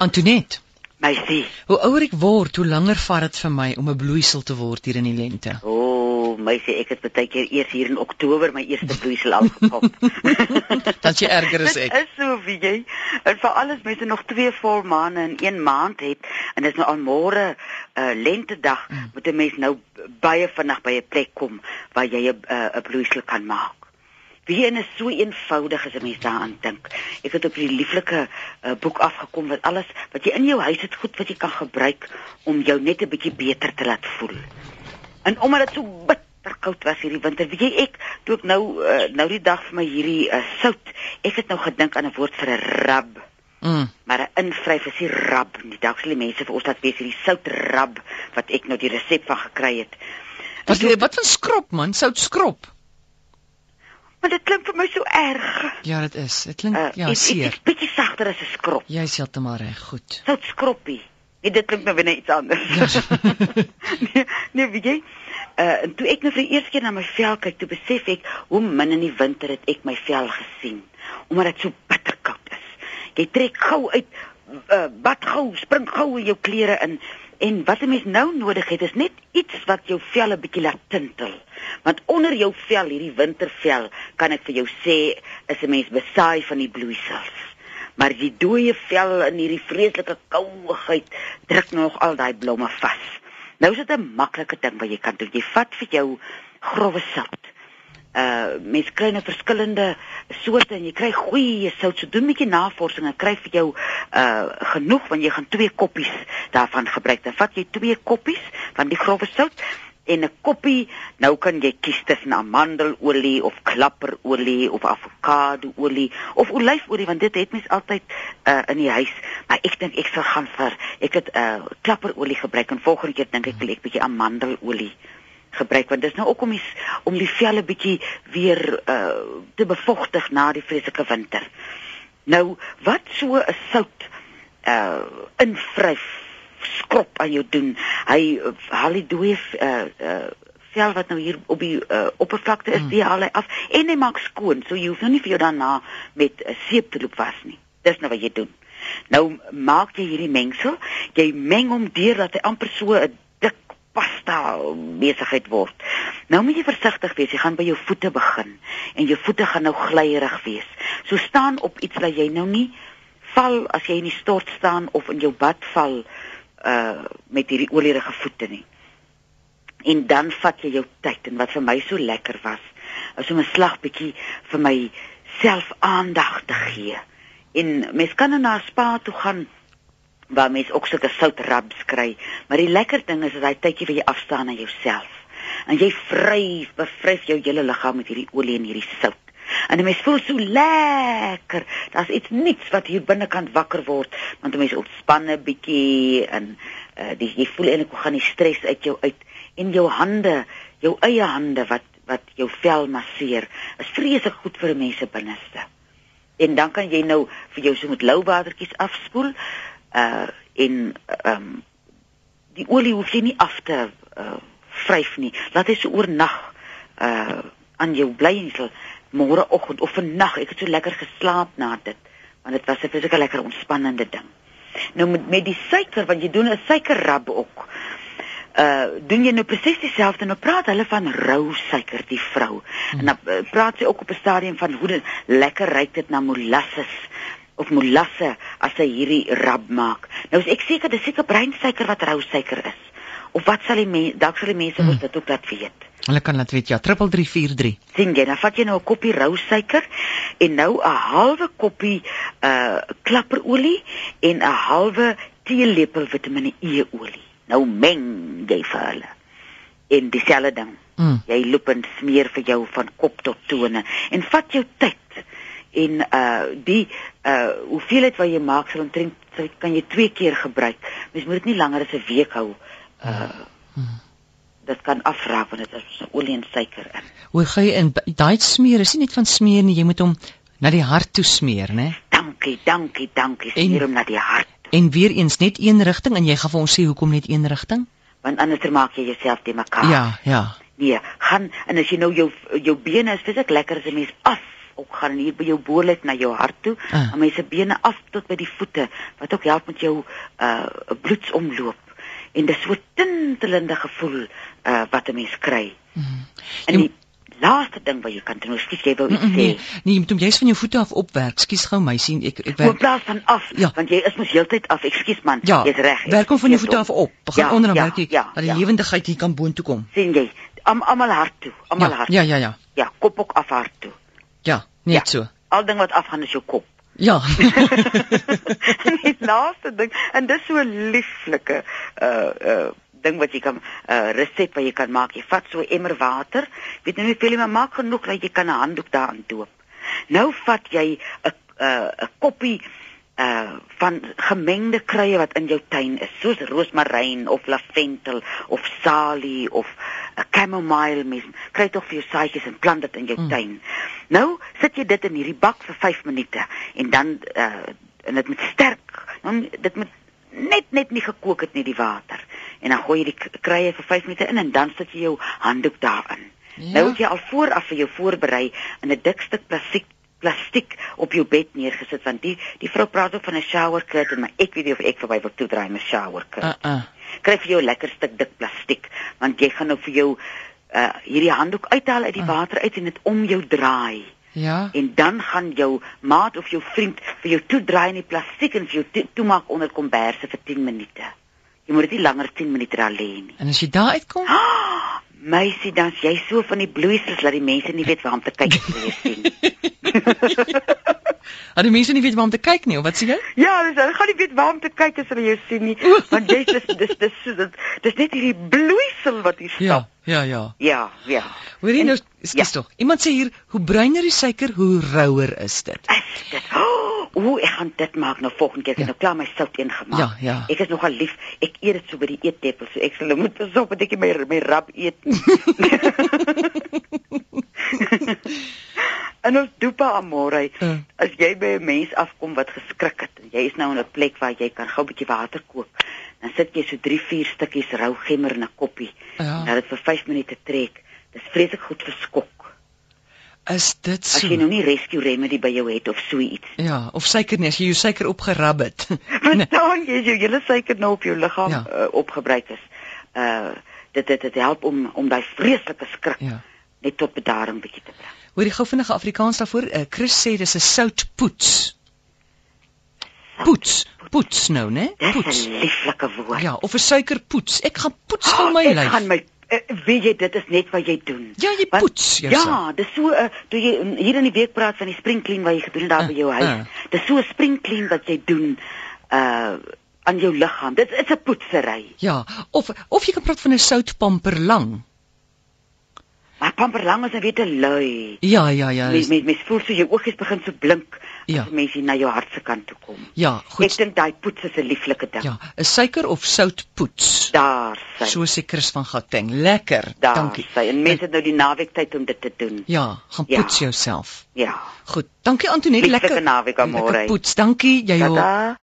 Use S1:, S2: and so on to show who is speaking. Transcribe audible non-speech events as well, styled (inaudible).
S1: Antoinette,
S2: Meisie.
S1: hoe ouer ek word, hoe langer vat dit vir my om 'n bloeisel te word hier in die lente.
S2: O, oh, meisie, ek het baie keer eers hier in Oktober my eerste bloeisel afgepop. (laughs)
S1: Dan jy erger as (laughs) ek.
S2: Dit is so, wie jy. En vir alles mense nog twee vol maande in een maand het en dit is nou al môre 'n uh, lentedag, mm. moet 'n mens nou baie vinnig by 'n plek kom waar jy 'n uh, bloeisel kan maak. Wie en is so eenvoudig as 'n mens daaraan dink. Ek het op hierdie lieflike uh, boek afgekom wat alles wat jy in jou huis het goed wat jy kan gebruik om jou net 'n bietjie beter te laat voel. En omdat dit so bitter koud was hierdie winter, weet jy ek toe ek nou uh, nou die dag vir my hierdie uh, sout, ek het nou gedink aan 'n woord vir 'n rab.
S1: Mm.
S2: Maar 'n invryf is die rab nie. Dalk sal die mense vir ons dat weet hierdie soutrab wat ek nou die resep van gekry het.
S1: Wat wat van skrop man, sout skrop.
S2: Maar dit klink vir my so erg.
S1: Ja, dit is. Dit klink
S2: Uh,
S1: ja,
S2: dit-
S1: seer.
S2: Dit is bietjie sagter as 'n skrop.
S1: Jy's heeltemal reg, goed.
S2: Sout skroppie. Nee, dit klink nou weer net iets anders.
S1: Ja. (laughs)
S2: nee, nee, weet jy? Uh, en toe ek nou vir die eerste keer na my vel kyk, toe besef ek hoe min in die winter het ek my vel gesien, omdat dit so bitterkoud is. Jy trek gou uit, uh, bad gou, spring gou in jou klere in en wat 'n mens nou nodig het is net iets wat jou vel 'n bietjie laat tintel. Want onder jou vel, hierdie wintervel, kan ek vir jou sê, is 'n mens besaai van die bloeisels. Maar die dooie vel in hierdie vreeslike kouigheid druk nog al daai blomme vas. Nou is dit 'n maklike ding wat jy kan doen. Jy vat vir jou grouwe sout. Uh mens kry nou verskillende soorte en jy kry goeie sout. So doen 'n bietjie navorsing en kry vir jou uh genoeg want jy gaan twee koppies daarvan gebruik. Dan vat jy twee koppies van die grouwe sout en 'n koppie, nou kan jy kies tussen amandelolie of klapperolie of avokadoolie of olyfolie want dit het mens altyd uh, in die huis. Maar ek dink ek sal gaan vir ek het uh, klapperolie gebruik en volgende keer dink ek wil ek bietjie amandelolie gebruik want dit is nou ook om die om die vel 'n bietjie weer uh, te bevochtig na die vreeslike winter. Nou wat so 'n sout uh invryf skrop aan jou doen. Hy uh, haal die dooie uh uh vel wat nou hier op die uh, oppervlakte is, die haal hy af en hy maak skoon. So jy hoef nou nie vir jou daarna met uh, seep te loop was nie. Dis nou wat jy doen. Nou maak jy hierdie mengsel, jy meng hom deur dat hy amper so 'n pasta besigheid word. Nou moet jy versigtig wees. Jy gaan by jou voete begin en jou voete gaan nou glyierig wees. So staan op iets dat jy nou nie val as jy in die stort staan of in jou bad val uh met hierdie olierige voete nie. En dan vat jy jou tyd en wat vir my so lekker was, is om 'n slag bietjie vir my self aandag te gee. En mens kan nou na 'n spa toe gaan waar mens ook sulke soutrabs kry, maar die lekker ding is dat hy tydjie vir jy afstaan aan jouself. En jy vryf, bevryf jou hele liggaam met hierdie olie en hierdie sout. En mens voel so lekker. Daar's iets niets wat hier binnekant wakker word, want 'n mens ontspan 'n bietjie en uh, die jy voel eintlik hoe gaan die stres uit jou uit en jou hande, jou eie hande wat wat jou vel masseer, is vreeslik goed vir 'n mens se binneste. En dan kan jy nou vir jou so met lou watertjies afspoel uh en ehm um, die olie hoef jy nie af te uh vryf nie. Laat hy so oornag uh aan jou bly en sal môreoggend of vannag, ek het so lekker geslaap na dit, want dit was 'n vreeslike lekker ontspannende ding. Nou met met die suiker want jy doen 'n suikerrab ook. Uh doen jy nou presies dieselfde. Nou praat hulle van rou suiker die vrou. En dan uh, praat sy ook op 'n stadium van hoe dit lekker ryk dit na molasses of molasse as sy hierdie rab maak. Nou is ek seker dis seker breinsuiker wat rou suiker is. Of wat sal die mense dalk sal die mense mos dit ook laat weet.
S1: Hulle kan laat weet ja, 3343.
S2: sien jy, dan vat jy nou 'n koppie rou suiker en nou 'n halwe koppie uh klapperolie en 'n halwe teelepel Vitamiene E olie. Nou meng jy vir hulle. En dieselfde ding.
S1: Mm.
S2: Jy loop en smeer vir jou van kop tot tone en vat jou tyd. En uh die uh hoeveelheid wat jy maak sal omtrent sal- kan jy twee keer gebruik. Mens moet dit nie langer as 'n week hou. Uh dit kan afraak want dit is olie en suiker in.
S1: Hoe gaan jy in daai smeer is nie net van smeer nie, jy moet hom na die hart toe smeer, né?
S2: Dankie, dankie, dankie. Smeer hom na die hart,
S1: En weer eens net een rigting en jy gaan vir ons sê hoekom net een rigting?
S2: want anders maak jy jouself te mekaar.
S1: Ja, ja.
S2: Nee, gaan en as jy nou jou jou bene is, dis ek lekker as 'n mens af opgaan en hier by jou boorlyf na jou hart toe,
S1: Ah.
S2: en mense bene af tot by die voete wat ook help met jou uh bloedsomloop. En dis so tintelende gevoel uh wat 'n mens kry.
S1: Mm.
S2: En die laaste ding wat jy kan doen, skiet jy wou iets
S1: Mm,
S2: sê.
S1: Nee, nee, jy moet hom juist van jou voete af opwerk. Skus gou my sien ek ek werk.
S2: plaas van af,
S1: Ja.
S2: want jy is mos heeltyd af. Ekskuus man,
S1: Ja,
S2: jy's reg.
S1: werk hom van jou voete af op. Begin
S2: Ja,
S1: onder dan
S2: ja,
S1: werk jy
S2: ja,
S1: dat die
S2: ja.
S1: lewendigheid hier kan boontoe kom.
S2: sien jy? Am, almal hart toe, almal
S1: Ja,
S2: hart.
S1: ja, ja, ja.
S2: Ja, kop ook af hart toe.
S1: Ja, net
S2: Ja.
S1: so.
S2: Al ding wat afgaan is jou kop.
S1: Ja. (laughs)
S2: die laaste ding en dis so 'n lieflike uh uh ding wat jy kan uh resep wat jy kan maak. Jy vat so 'n emmer water. Weet nou nie hoeveel jy maar maak genoeg dat jy kan 'n handdoek daarin doop. Nou vat jy 'n uh 'n koppie uh van gemengde kruie wat in jou tuin is, soos roosmaryn of lavendel of salie of 'n chamomile mens. Kry tog vir jou saadjies en plant dit in jou
S1: mm.
S2: tuin. Nou sit jy dit in hierdie bak vir 5 minute en dan uh en dit moet sterk, dan dit moet net net nie gekook het nie die water. En dan gooi jy die k- kruie vir 5 minute in en dan sit jy jou handdoek daarin.
S1: Ja.
S2: Nou het jy al vooraf vir jou voorberei in 'n dik stuk plastiek plastiek op jou bed neergesit want die die vrou praat ook van 'n shower curtain maar ek weet nie of ek verby wil toedraai met shower curtain.
S1: Uh uh.
S2: Kry vir jou 'n lekker stuk dik plastiek want jy gaan nou vir jou uh hierdie handdoek uithaal uit die
S1: Ah.
S2: water uit en dit om jou draai
S1: Ja.
S2: en dan gaan jou maat of jou vriend vir jou toedraai in die plastiek en vir jou toe- toemaak onder komberse vir 10 minute. Jy moet dit nie langer 10 minute daar lê nie.
S1: En as jy daar uitkom,
S2: Ah, (gasps) meisie, dan's jy so van die bloeisels dat die mense nie weet waar om te kyk as hulle jou sien. (laughs)
S1: al die mense nie weet waar om te kyk nie, of wat sê jy?
S2: Ja, dis hulle gaan nie weet waar om te kyk as hulle jou sien nie, want jy dis dis dis so dit dis net hierdie bloeisel wat hier
S1: Ja,
S2: stap.
S1: ja, ja.
S2: Ja, ja.
S1: Hoor jy nou, skus tog. Iemand sê hier, hoe bruiner die suiker, hoe rouer is dit.
S2: Is dit? O, oh, ek gaan dit maak nou volgende keer. Ek het
S1: Ja.
S2: nou klaar my sout ingemaak.
S1: Ja, ja.
S2: Ek is nogal lief. Ek eet dit so by die eettafel, so ek sal moet pas op dat ek my my rap eet. (laughs) en ons dopa amore.
S1: Uh.
S2: As jy by 'n mens afkom wat geskrik het, jy is nou in 'n plek waar jy kan gou 'n bietjie water kook, dan sit jy so 3, 4 stukkies rou gemmer in 'n koppie.
S1: Ja.
S2: En dit vir 5 minute trek. Dis vreeslik goed vir skok.
S1: Is dit
S2: As
S1: so?
S2: jy nou nie rescue remedy by jou het of so iets.
S1: Ja, of suiker nie, as jy jou suiker opgerab het. (laughs) Nee.
S2: Verstaan jy as jou hele suiker nou op jou liggaam
S1: Ja.
S2: uh, opgebruik is. Uh dit dit dit help om om daai vreeslike skrik
S1: Ja.
S2: net tot bedaring bietjie te bring.
S1: Hoor jy gou vinnige Afrikaans daarvoor? Uh, Chris sê dis 'n soutpoets. Poets, poets nou, né?
S2: Dis
S1: Poets.
S2: 'n lieflike woord.
S1: Ja, of 'n suikerpoets. Ek gaan poets gou my
S2: ek
S1: lyf.
S2: gaan my weet jy dit is net wat jy doen.
S1: Ja, jy
S2: Want-
S1: poets jouself.
S2: Ja, dis so uh, toe jy mm, hier in die week praat van die spring clean wat jy gedoen het daar by jou
S1: Uh,
S2: huis.
S1: uh.
S2: Dis so 'n spring clean wat jy doen uh aan jou liggaam. Dit is 'n poetsery.
S1: Ja, of of jy kan praat van 'n soutpamperlang.
S2: Maar pamperlang is net weer te lui.
S1: Ja, ja, ja.
S2: Mens mens mens voel so jou oogies begin so blink
S1: Ja.
S2: as mense na jou hart se kant toe kom.
S1: Ja,
S2: Ek
S1: goed.
S2: dink daai poets is 'n lieflike ding.
S1: Ja, 'n suiker of soutpoets.
S2: Daar sy.
S1: So sê Chris van Gauteng. Lekker.
S2: daar
S1: Dankie.
S2: sy. En mense het nou die naweek tyd om dit te doen.
S1: Ja, gaan
S2: Ja.
S1: poets jouself.
S2: Ja.
S1: Goed. Dankie Antoinette,
S2: Lieflike
S1: lekker.
S2: naweek, amore.
S1: Lekker poets. Dankie. Jy hoor.
S2: Tada.